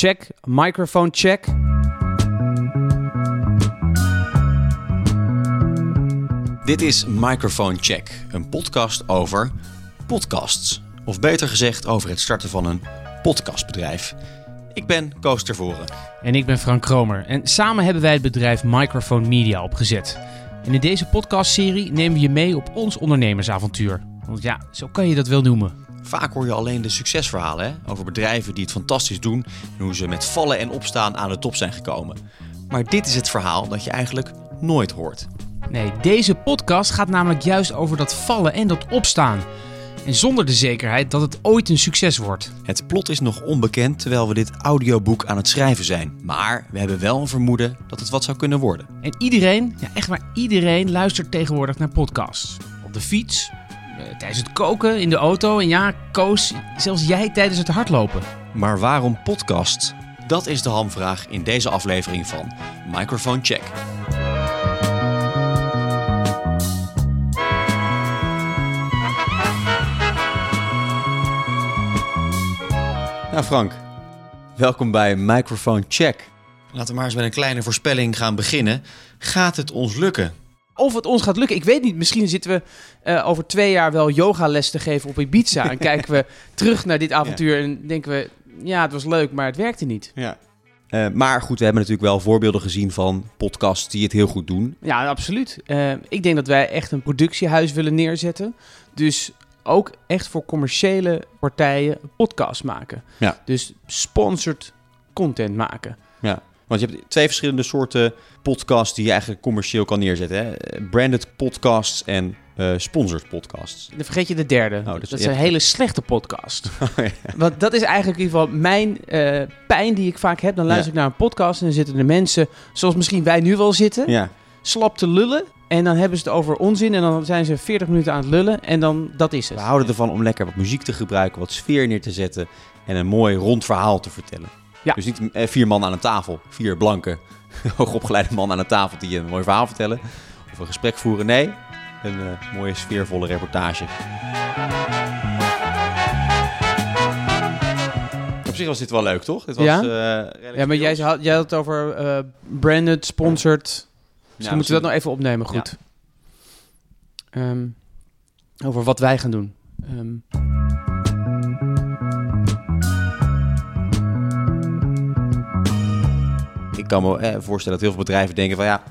check. Microfoon check. Dit is Microphone Check, een podcast over podcasts. Of beter gezegd over het starten van een podcastbedrijf. Ik ben Koos Tervoren. En ik ben Frank Kromer. En samen hebben wij het bedrijf Microphone Media opgezet. En in deze podcastserie nemen we je mee op ons ondernemersavontuur. Want ja, zo kan je dat wel noemen. Vaak hoor je alleen de succesverhalen hè? over bedrijven die het fantastisch doen en hoe ze met vallen en opstaan aan de top zijn gekomen. Maar dit is het verhaal dat je eigenlijk nooit hoort. Nee, deze podcast gaat namelijk juist over dat vallen en dat opstaan. En zonder de zekerheid dat het ooit een succes wordt. Het plot is nog onbekend terwijl we dit audioboek aan het schrijven zijn. Maar we hebben wel een vermoeden dat het wat zou kunnen worden. En iedereen, ja echt maar iedereen, luistert tegenwoordig naar podcasts. Op de fiets, tijdens het koken, in de auto en ja, Koos, zelfs jij tijdens het hardlopen. Maar waarom podcast? Dat is de hamvraag in deze aflevering van Microphone Check. Nou Frank, welkom bij Microphone Check. Laten we maar eens met een kleine voorspelling gaan beginnen. Gaat het ons lukken? Of het ons gaat lukken, ik weet niet. Misschien zitten we eh, over twee jaar wel yogales te geven op Ibiza. En kijken we terug naar dit avontuur en denken we... Ja, het was leuk, maar het werkte niet. Ja. Eh, maar goed, we hebben natuurlijk wel voorbeelden gezien van podcasts die het heel goed doen. Ja, absoluut. Eh, ik denk dat wij echt een productiehuis willen neerzetten. Dus ook echt voor commerciële partijen podcasts maken. Ja. Dus sponsored content maken. Ja, want je hebt twee verschillende soorten podcasts die je eigenlijk commercieel kan neerzetten. Hè? Branded podcasts en eh, sponsored podcasts. Dan vergeet je de derde. Oh, dus dat is een hele slechte podcast. ja. Want dat is eigenlijk in ieder geval mijn eh, pijn die ik vaak heb. Dan luister Ja. ik naar een podcast en dan zitten er mensen, zoals misschien wij nu wel zitten, ja. slap te lullen. En dan hebben ze het over onzin en dan zijn ze 40 minuten aan het lullen en dan, dat is het. We houden ervan om lekker wat muziek te gebruiken, wat sfeer neer te zetten en een mooi rond verhaal te vertellen. Ja. Dus niet eh, vier man aan een tafel, vier blanke, hoogopgeleide man aan een tafel die een mooi verhaal vertellen. Of een gesprek voeren. Nee, een eh, mooie sfeervolle reportage. Op zich was dit wel leuk, toch? Dit was, Ja? eh, Ja, maar jij had, jij had het over branded, sponsored. Dus Ja, moeten we dat nog misschien- even opnemen, goed. Ehm, over wat wij gaan doen. Ehm, kan me eh, voorstellen dat heel veel bedrijven denken van ja,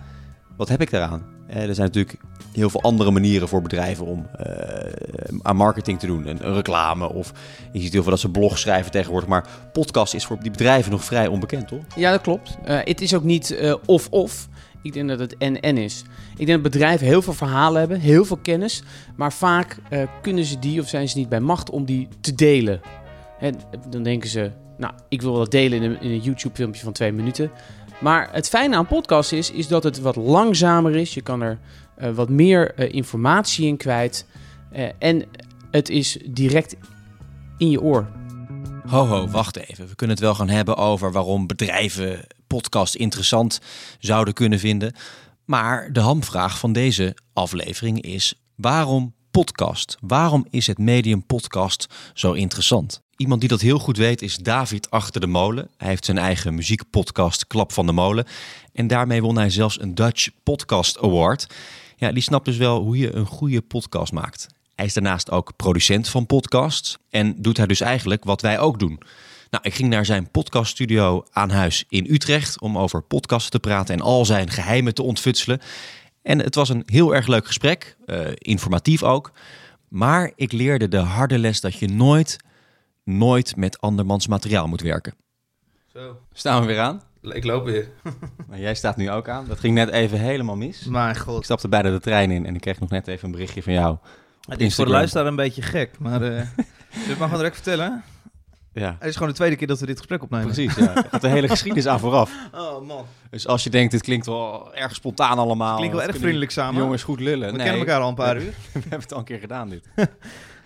wat heb ik daaraan? Eh, er zijn natuurlijk heel veel andere manieren voor bedrijven om eh, aan marketing te doen. Een, reclame of je ziet heel veel dat ze blog schrijven tegenwoordig. Maar podcast is voor die bedrijven nog vrij onbekend, toch? ja, dat klopt. Eh, het is ook niet eh, of-of. Ik denk dat het en-en is. Ik denk dat bedrijven heel veel verhalen hebben, heel veel kennis. Maar vaak kunnen ze die of zijn ze niet bij macht om die te delen. En dan denken ze, nou, ik wil dat delen in een, in een YouTube-filmpje van twee minuten. Maar het fijne aan podcasts is, is dat het wat langzamer is. Je kan er eh, wat meer eh, informatie in kwijt. Eh, en het is direct in je oor. Ho ho, wacht even. We kunnen het wel gaan hebben over waarom bedrijven podcast interessant zouden kunnen vinden. Maar de hamvraag van deze aflevering is: waarom podcast? Waarom is het medium podcast zo interessant? Iemand die dat heel goed weet is David Achter de Molen. Hij heeft zijn eigen muziekpodcast Klap van de Molen. En daarmee won hij zelfs een Dutch Podcast Award. Ja, die snapt dus wel hoe je een goede podcast maakt. Hij is daarnaast ook producent van podcasts en doet hij dus eigenlijk wat wij ook doen. Nou, ik ging naar zijn podcaststudio aan huis in Utrecht om over podcasts te praten en al zijn geheimen te ontfutselen. En het was een heel erg leuk gesprek, eh, informatief ook. Maar ik leerde de harde les dat je nooit, nooit met andermans materiaal moet werken. Zo, Staan we weer aan? ik loop weer. Maar jij staat nu ook aan. Dat ging net even helemaal mis. Mijn Ik god. stapte bijna de trein in en ik kreeg nog net even een berichtje van jou. Het is voor de luisteraar een beetje gek, maar eh dit mag gewoon direct vertellen. Ja, Het is gewoon de tweede keer dat we dit gesprek opnemen. precies. Ja. Gaat de hele geschiedenis aan vooraf. Oh man, Dus als je denkt, dit klinkt wel erg spontaan allemaal. klinkt wel erg vriendelijk samen. Jongens goed lullen. we Nee, kennen elkaar al een paar uur. We hebben het al een keer gedaan dit.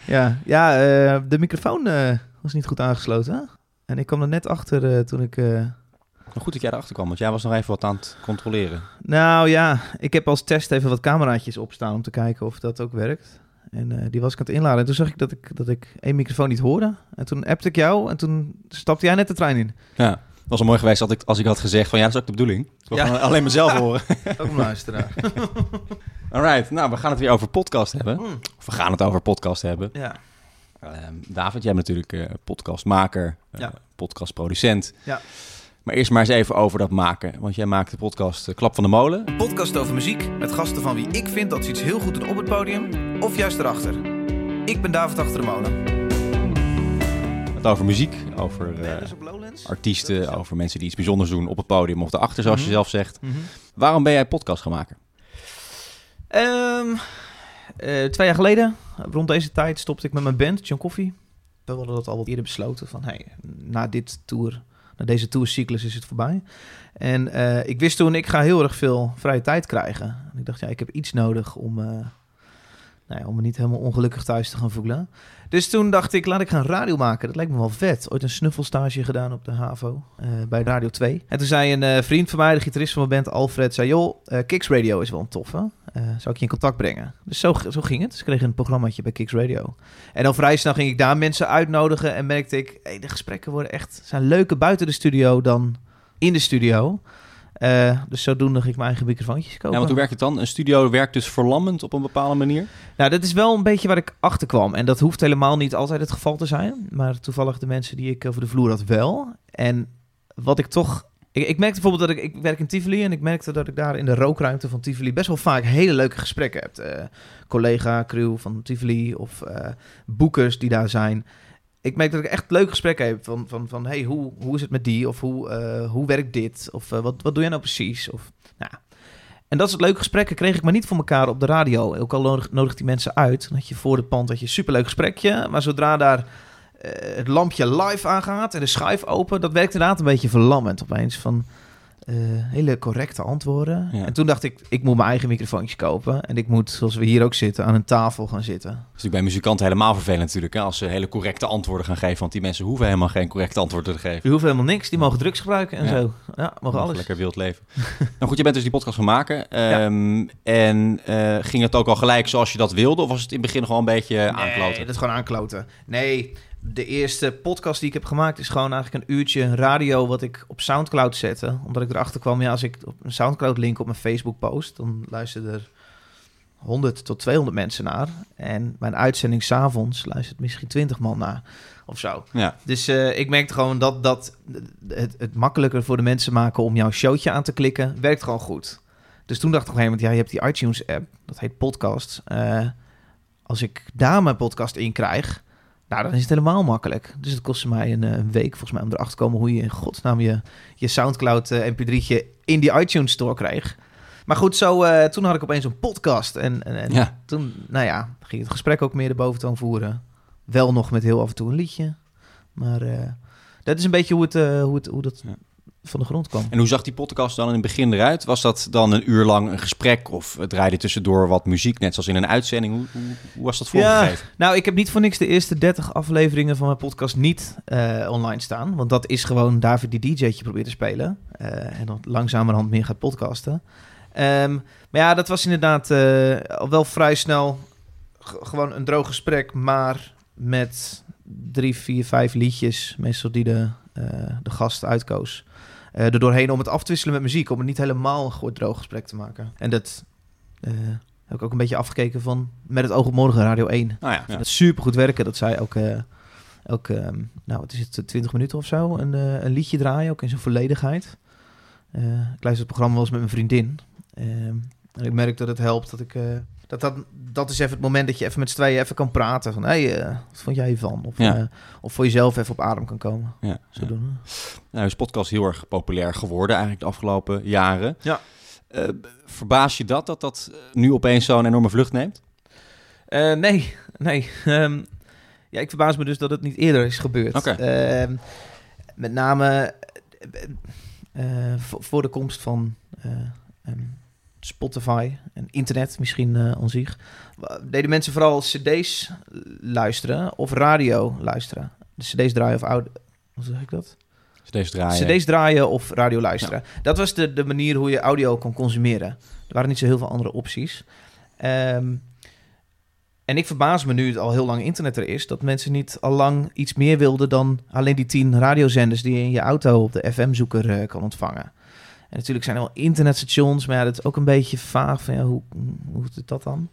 Ja, ja eh, de microfoon eh, was niet goed aangesloten. En ik kwam er net achter eh, toen ik... eh, Maar goed dat jij erachter kwam, want jij was nog even wat aan het controleren. Nou ja, ik heb als test even wat cameraatjes opstaan om te kijken of dat ook werkt. En eh, die was ik aan het inladen. En toen zag ik dat ik, dat ik één microfoon niet hoorde. En toen appte ik jou en toen stapte jij net de trein in. Ja. was wel mooi geweest als ik, als ik had gezegd van ja, dat is ook de bedoeling. Ik wil Ja. gewoon alleen mezelf horen. Ook een luisteraar. Alright, nou we gaan het weer over podcast hebben. Mm, Of we gaan het over podcast hebben. ja. Ehm, David, jij bent natuurlijk eh, podcastmaker, eh, Ja. podcastproducent. Ja. Maar eerst maar eens even over dat maken. Want jij maakt de podcast eh, Klap van de Molen. Een podcast over muziek met gasten van wie ik vind dat ze iets heel goed doen op het podium of juist erachter. Ik ben David Achter de Molen. Het over muziek, over eh, artiesten, over mensen die iets bijzonders doen op het podium of erachter, zoals Mhm. je zelf zegt. Mhm. Waarom ben jij podcast gaan maken? Ehm, eh, twee jaar geleden, rond deze tijd, stopte ik met mijn band, John Coffee. We hadden dat al wat eerder besloten van, hey, na dit tour, na deze tourcyclus is het voorbij. En eh, ik wist toen, ik ga heel erg veel vrije tijd krijgen. En ik dacht, ja, ik heb iets nodig om, om me niet helemaal ongelukkig thuis te gaan voelen. Dus toen dacht ik, laat ik gaan radio maken. Dat lijkt me wel vet. Ooit een snuffelstage gedaan op de HAVO eh, bij Radio 2. En toen zei een eh, vriend van mij, de gitarist van mijn band, Alfred, zei... joh, eh, Kicks Radio is wel een toffe. Zou ik je in contact brengen? Dus zo, zo ging het. Dus ik kreeg een programmaatje bij Kicks Radio. En dan vrij snel ging ik daar mensen uitnodigen... en merkte ik, de gesprekken worden echt, zijn leuker buiten de studio dan in de studio. Eh, dus zodoende ging ik mijn eigen microfoontjes kopen. Ja, want hoe werkt het dan? Een studio werkt dus verlammend op een bepaalde manier? Nou, dat is wel een beetje waar ik achter kwam. En dat hoeft helemaal niet altijd het geval te zijn. Maar toevallig de mensen die ik over de vloer had wel. En wat ik toch... Ik, ik merkte bijvoorbeeld dat ik... Ik werk in Tivoli en ik merkte dat ik daar in de rookruimte van Tivoli... best wel vaak hele leuke gesprekken heb. Eh, collega, crew van Tivoli of eh, boekers die daar zijn. Ik merk dat ik echt leuke gesprekken heb van... van, van hey, hoe, hoe is het met die? Of hoe, eh, hoe werkt dit? Of eh, wat, wat doe jij nou precies? Of, nou, en dat soort leuke gesprekken kreeg ik maar niet voor elkaar op de radio. Ook al nodig, die mensen uit. Had je voor het pand had je een superleuk gesprekje. Maar zodra daar eh, het lampje live aangaat en de schuif open... dat werkt inderdaad een beetje verlammend opeens. Van eh, hele correcte antwoorden. Ja. En toen dacht ik, ik moet mijn eigen microfoontje kopen. En ik moet, zoals we hier ook zitten, aan een tafel gaan zitten. Dat is natuurlijk bij muzikanten helemaal vervelend natuurlijk. Hè? Als ze hele correcte antwoorden gaan geven. Want die mensen hoeven helemaal geen correcte antwoorden te geven. Die hoeven helemaal niks. Die mogen drugs gebruiken en Ja. zo. Ja, mogen alles. Lekker wild leven. nou goed, je bent dus die podcast gaan maken. Ehm, En eh, ging het ook al gelijk zoals je dat wilde? Of was het in het begin gewoon een beetje Nee, aankloten? dat is gewoon aankloten. Nee, de eerste podcast die ik heb gemaakt is gewoon eigenlijk een uurtje radio wat ik op Soundcloud zette. Omdat ik erachter kwam, ja, als ik op een Soundcloud link op mijn Facebook post, dan luisteren er 100 tot 200 mensen naar. En mijn uitzending s'avonds luistert misschien 20 man naar of zo. Ja. Dus eh, ik merkte gewoon dat, dat het, het makkelijker voor de mensen maken om jouw showtje aan te klikken, werkt gewoon goed. Dus toen dacht ik op een gegeven moment, ja, je hebt die iTunes-app, dat heet Podcast. Eh, als ik daar mijn podcast in krijg, nou, dan is het helemaal makkelijk. Dus het kostte mij een, eh, een week volgens mij om erachter te komen hoe je in godsnaam je, je Soundcloud eh, mp3'tje in die iTunes Store kreeg. Maar goed, zo, eh, toen had ik opeens een podcast. En, en, en Ja. toen, nou ja, ging het gesprek ook meer de boventoon voeren. Wel nog met heel af en toe een liedje. Maar dat is een beetje hoe, het, hoe, het, hoe dat Ja. Van de grond kwam. En hoe zag die podcast dan in het begin eruit? Was dat dan een uur lang een gesprek? Of het draaide tussendoor wat muziek, net zoals in een uitzending? Hoe, hoe, hoe was dat vormgegeven? Nou, ik heb niet voor niks de eerste 30 afleveringen van mijn podcast niet eh, online staan. Want dat is gewoon David die DJ'tje probeert te spelen. eh, en dan langzamerhand meer gaat podcasten. Ehm, maar ja, dat was inderdaad eh, al wel vrij snel gewoon een droog gesprek. Maar met drie, vier, vijf liedjes. Meestal die de, de gast uitkoos. Er doorheen om het af te wisselen met muziek. Om het niet helemaal een goed droog gesprek te maken. En dat eh, heb ik ook een beetje afgekeken van met het oog op morgen Radio 1. Nou ja, ja. Dat super goed werken. Dat zij ook, eh, ook eh, nou wat is het, 20 minuten of zo, een, een liedje draaien, ook in zijn volledigheid. Ik luister het programma wel eens met mijn vriendin. Ehm, en ik merk dat het helpt dat ik... dat, dat, dat is even het moment dat je even met z'n tweeën even kan praten. Van, hé, hey, eh, wat vond jij hiervan? Of, Ja. eh, of voor jezelf even op adem kan komen. Ja, Zo ja. doen. Nou is podcast heel erg populair geworden eigenlijk de afgelopen jaren. Ja. Eh, verbaas je dat, dat dat nu opeens zo'n enorme vlucht neemt? Nee, nee. Ehm, ja, ik verbaas me dus dat het niet eerder is gebeurd. Oké. Ehm, met name voor, de komst van eh, ehm, Spotify en internet misschien eh aan zich, wa- deden mensen vooral cd's luisteren of radio luisteren. De cd's draaien of oude... Hoe zeg ik dat? Deze draaien. CD's draaien of radio luisteren. Dat was de, de manier hoe je audio kon consumeren. Er waren niet zo heel veel andere opties. Ehm, En ik verbaas me nu het al heel lang internet er is, dat mensen niet al lang iets meer wilden dan alleen die tien radiozenders die je in je auto op de FM-zoeker eh, kan ontvangen. En natuurlijk zijn er wel internetstations, maar ja, dat is ook een beetje vaag van ja, hoe, hoe is dat dan?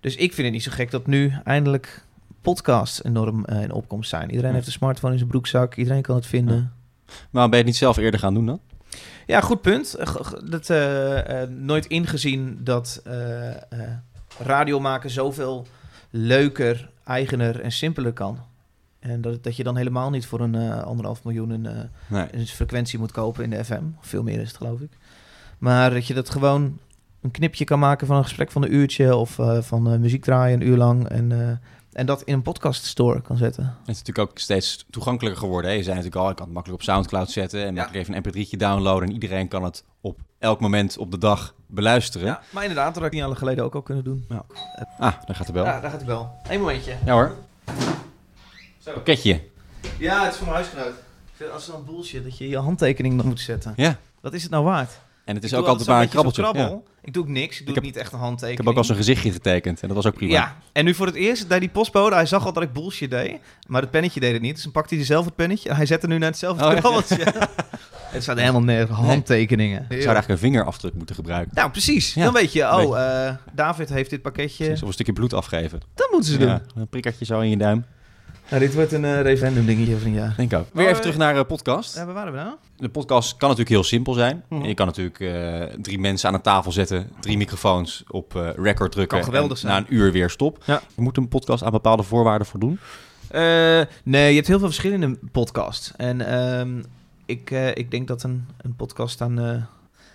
Dus ik vind het niet zo gek dat nu eindelijk podcasts enorm eh, in opkomst zijn. Iedereen Ja. heeft een smartphone in zijn broekzak, iedereen kan het vinden. Maar ben je het niet zelf eerder gaan doen dan? Ja, goed punt. Dat, eh, eh, nooit ingezien dat radio maken zoveel leuker, eigener en simpeler kan. En dat, dat je dan helemaal niet voor een eh, anderhalf miljoen een, eh, Nee. een frequentie moet kopen in de FM. Veel meer is het, geloof ik. Maar dat je dat gewoon een knipje kan maken van een gesprek van een uurtje... of eh, van muziek draaien een uur lang... En, en dat in een podcast store kan zetten. Het is natuurlijk ook steeds toegankelijker geworden. Hè? Je zei natuurlijk al, ik kan het makkelijk op Soundcloud zetten en makkelijk even een mp3'tje downloaden en iedereen kan het op elk moment op de dag beluisteren. Ja, maar inderdaad, dat had ik niet jaar geleden ook al kunnen doen. Ah, daar gaat de bel. Ja, Ja, daar gaat het wel. Eén momentje. hoor. Pakketje. Ja, het is voor mijn huisgenoot. Ik vind als dan bullshit dat je je handtekening nog moet zetten. Ja. Wat is het nou waard? En het is Ik ook altijd maar een zo'n krabbeltje. zo'n Ja. krabbel. Ik doe ook niks. Ik doe Ik heb- niet echt een handtekening. Ik heb ook al zijn gezichtje getekend en dat was ook prima. Ja, en nu voor het eerst deed die postbode, hij zag al dat ik bullshit deed, maar het pennetje deed het niet. Dus dan pakte hij zelf het pennetje en hij zette nu naar hetzelfde Oh, ja. krabbeltje. het staat helemaal nergens, handtekeningen. Ik zou eigenlijk een vingerafdruk moeten gebruiken. Nou, precies. Ja. Dan weet je, oh, eh, David heeft dit pakketje. Precies, of een stukje bloed afgeven. Dat moeten ze doen. Een prikkertje zo in je duim. Nou, dit wordt een eh, referendum dingetje van een jaar. Denk ik ook. Weer Oh, even eh, terug naar de podcast. Ja, waar waren we nou? De podcast kan natuurlijk heel simpel zijn. Mhm. Je kan natuurlijk eh, drie mensen aan een tafel zetten, drie microfoons op eh, record drukken. Kan geweldig zijn. Na een uur weer stop. Ja. Je moet een podcast aan bepaalde voorwaarden voldoen. Eh, nee, je hebt heel veel verschillende podcasts. En ehm, ik, eh, ik denk dat een, een podcast aan... eh,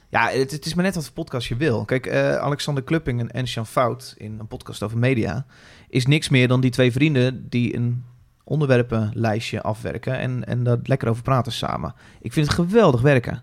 ja, het, het is maar net wat voor podcast je wil. Kijk, eh, Alexander Klupping en Ensjan Fout in een podcast over media... is niks meer dan die twee vrienden die een onderwerpenlijstje afwerken... en, en daar lekker over praten samen. Ik vind het geweldig werken.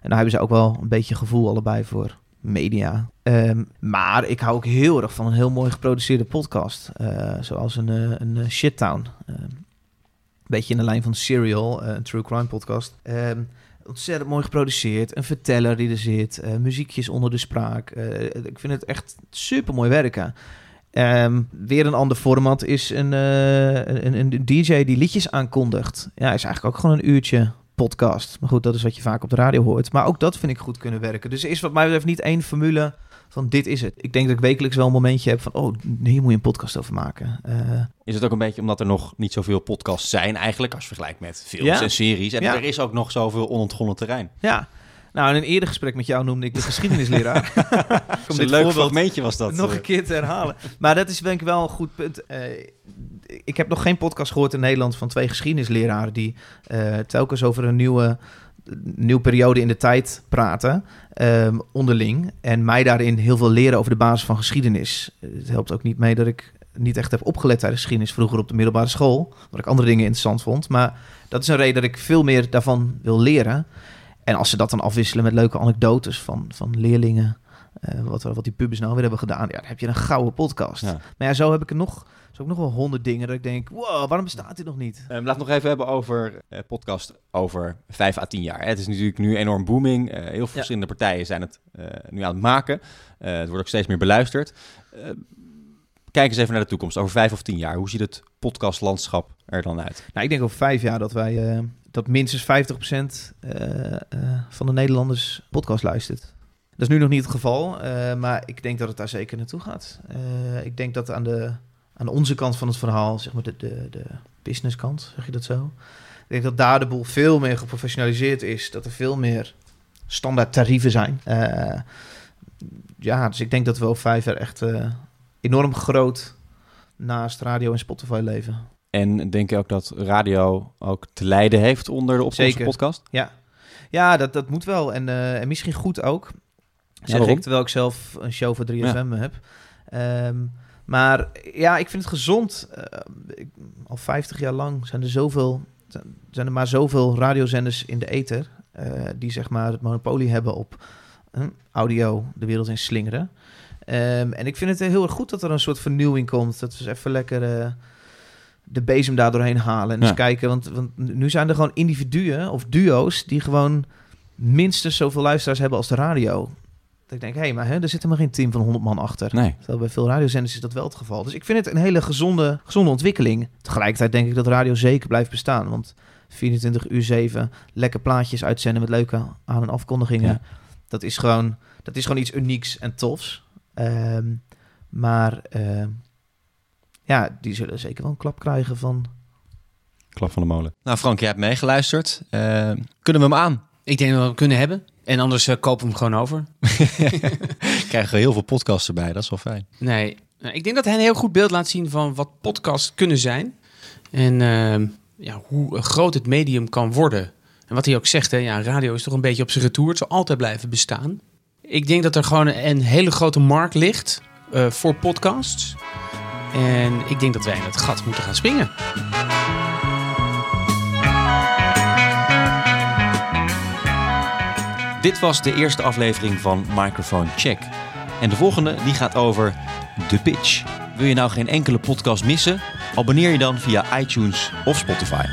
En daar hebben ze ook wel een beetje gevoel allebei voor media. Ehm, maar ik hou ook heel erg van een heel mooi geproduceerde podcast. eh, zoals een, eh, een eh, Shittown. Ehm, een beetje in de lijn van Serial, een true crime podcast. Ehm, ontzettend mooi geproduceerd. Een verteller die er zit. muziekjes onder de spraak. Ik vind het echt super mooi werken. Ehm, weer een ander format is een, eh, een, een DJ die liedjes aankondigt. Ja, is eigenlijk ook gewoon een uurtje podcast. Maar goed, dat is wat je vaak op de radio hoort. Maar ook dat vind ik goed kunnen werken. Dus er is wat mij betreft niet één formule van dit is het. Ik denk dat ik wekelijks wel een momentje heb van... oh, hier moet je een podcast over maken. Eh, Is het ook een beetje omdat er nog niet zoveel podcasts zijn eigenlijk, als je vergelijkt met films Ja. en series. En Ja. er is ook nog zoveel onontgonnen terrein. ja. Nou, in een eerder gesprek met jou noemde ik de geschiedenisleraar. Om dit leuk fragmentje was dat. nog eh. een keer te herhalen. Maar dat is denk ik wel een goed punt. Eh, ik heb nog geen podcast gehoord in Nederland van twee geschiedenisleraren die eh, telkens over een nieuwe, nieuwe periode in de tijd praten, ehm, onderling. En mij daarin heel veel leren over de basis van geschiedenis. Het helpt ook niet mee dat ik niet echt heb opgelet tijdens geschiedenis vroeger op de middelbare school, omdat ik andere dingen interessant vond. Maar dat is een reden dat ik veel meer daarvan wil leren. En als ze dat dan afwisselen met leuke anekdotes van, van leerlingen, eh, wat, wat die pubers nou weer hebben gedaan, ja, dan heb je een gouden podcast. Ja. Maar ja, zo heb ik er nog, zo ook nog wel honderd dingen dat ik denk, wow, waarom bestaat dit nog niet? Laten we het nog even hebben over eh podcast over 5 à 10 jaar. Het is natuurlijk nu enorm booming. Heel veel verschillende partijen zijn het nu aan het maken. Het wordt ook steeds meer beluisterd. Kijk eens even naar de toekomst. Over 5 of 10 jaar. Hoe ziet het podcastlandschap er dan uit? Nou, ik denk over vijf jaar dat wij, eh, dat minstens 50% eh, eh, van de Nederlanders podcast luistert. Dat is nu nog niet het geval, maar ik denk dat het daar zeker naartoe gaat. Ik denk dat aan, de, aan onze kant van het verhaal, zeg maar de, de, de businesskant, zeg je dat zo? Ik denk dat daar de boel veel meer geprofessionaliseerd is. Dat er veel meer standaard tarieven zijn. Ja, dus ik denk dat we over vijf jaar echt enorm groot naast radio en Spotify leven. En denk je ook dat radio ook te lijden heeft onder de opkomst Zeker. podcast? Ja, ja dat, dat moet wel. En, eh, en misschien goed ook. Zeg ik, terwijl ik zelf een show voor 3FM heb. Ehm, maar ja, ik vind het gezond. Eh, ik- al 50 jaar lang zijn er zoveel, zijn er maar zoveel radiozenders in de ether... eh, die zeg maar het monopolie hebben op eh, audio de wereld in slingeren. Ehm, en ik vind het heel erg goed dat er een soort vernieuwing komt. Dat we eens even lekker de bezem daar doorheen halen. En Ja. eens kijken, want, want nu zijn er gewoon individuen of duo's... die gewoon minstens zoveel luisteraars hebben als de radio. Dat ik denk, hé, hey, maar hè, er zit helemaal geen team van 100 man achter. Nee. Terwijl bij veel radiozenders is dat wel het geval. Dus ik vind het een hele gezonde, gezonde ontwikkeling. Tegelijkertijd denk ik dat radio zeker blijft bestaan. Want 24 uur 7, lekker plaatjes uitzenden met leuke aan- en afkondigingen. Ja. Dat, is gewoon, dat is gewoon iets unieks en tofs. Ehm, maar ehm, ja, die zullen zeker wel een klap krijgen van... Klap van de molen. Nou, Frank, jij hebt meegeluisterd. Eh, kunnen we hem aan? Ik denk dat we hem kunnen hebben. En anders eh, kopen we hem gewoon over. Krijgen we heel veel podcasts erbij, dat is wel fijn. Nee, nou, ik denk dat hij een heel goed beeld laat zien van wat podcasts kunnen zijn. En ehm, ja, hoe groot het medium kan worden. En wat hij ook zegt, hè, ja, radio is toch een beetje op zijn retour. Het zal altijd blijven bestaan. Ik denk dat er gewoon een hele grote markt ligt eh, voor podcasts. En ik denk dat wij in het gat moeten gaan springen. Dit was de eerste aflevering van Microphone Check. En de volgende die gaat over de pitch. Wil je nou geen enkele podcast missen? Abonneer je dan via iTunes of Spotify.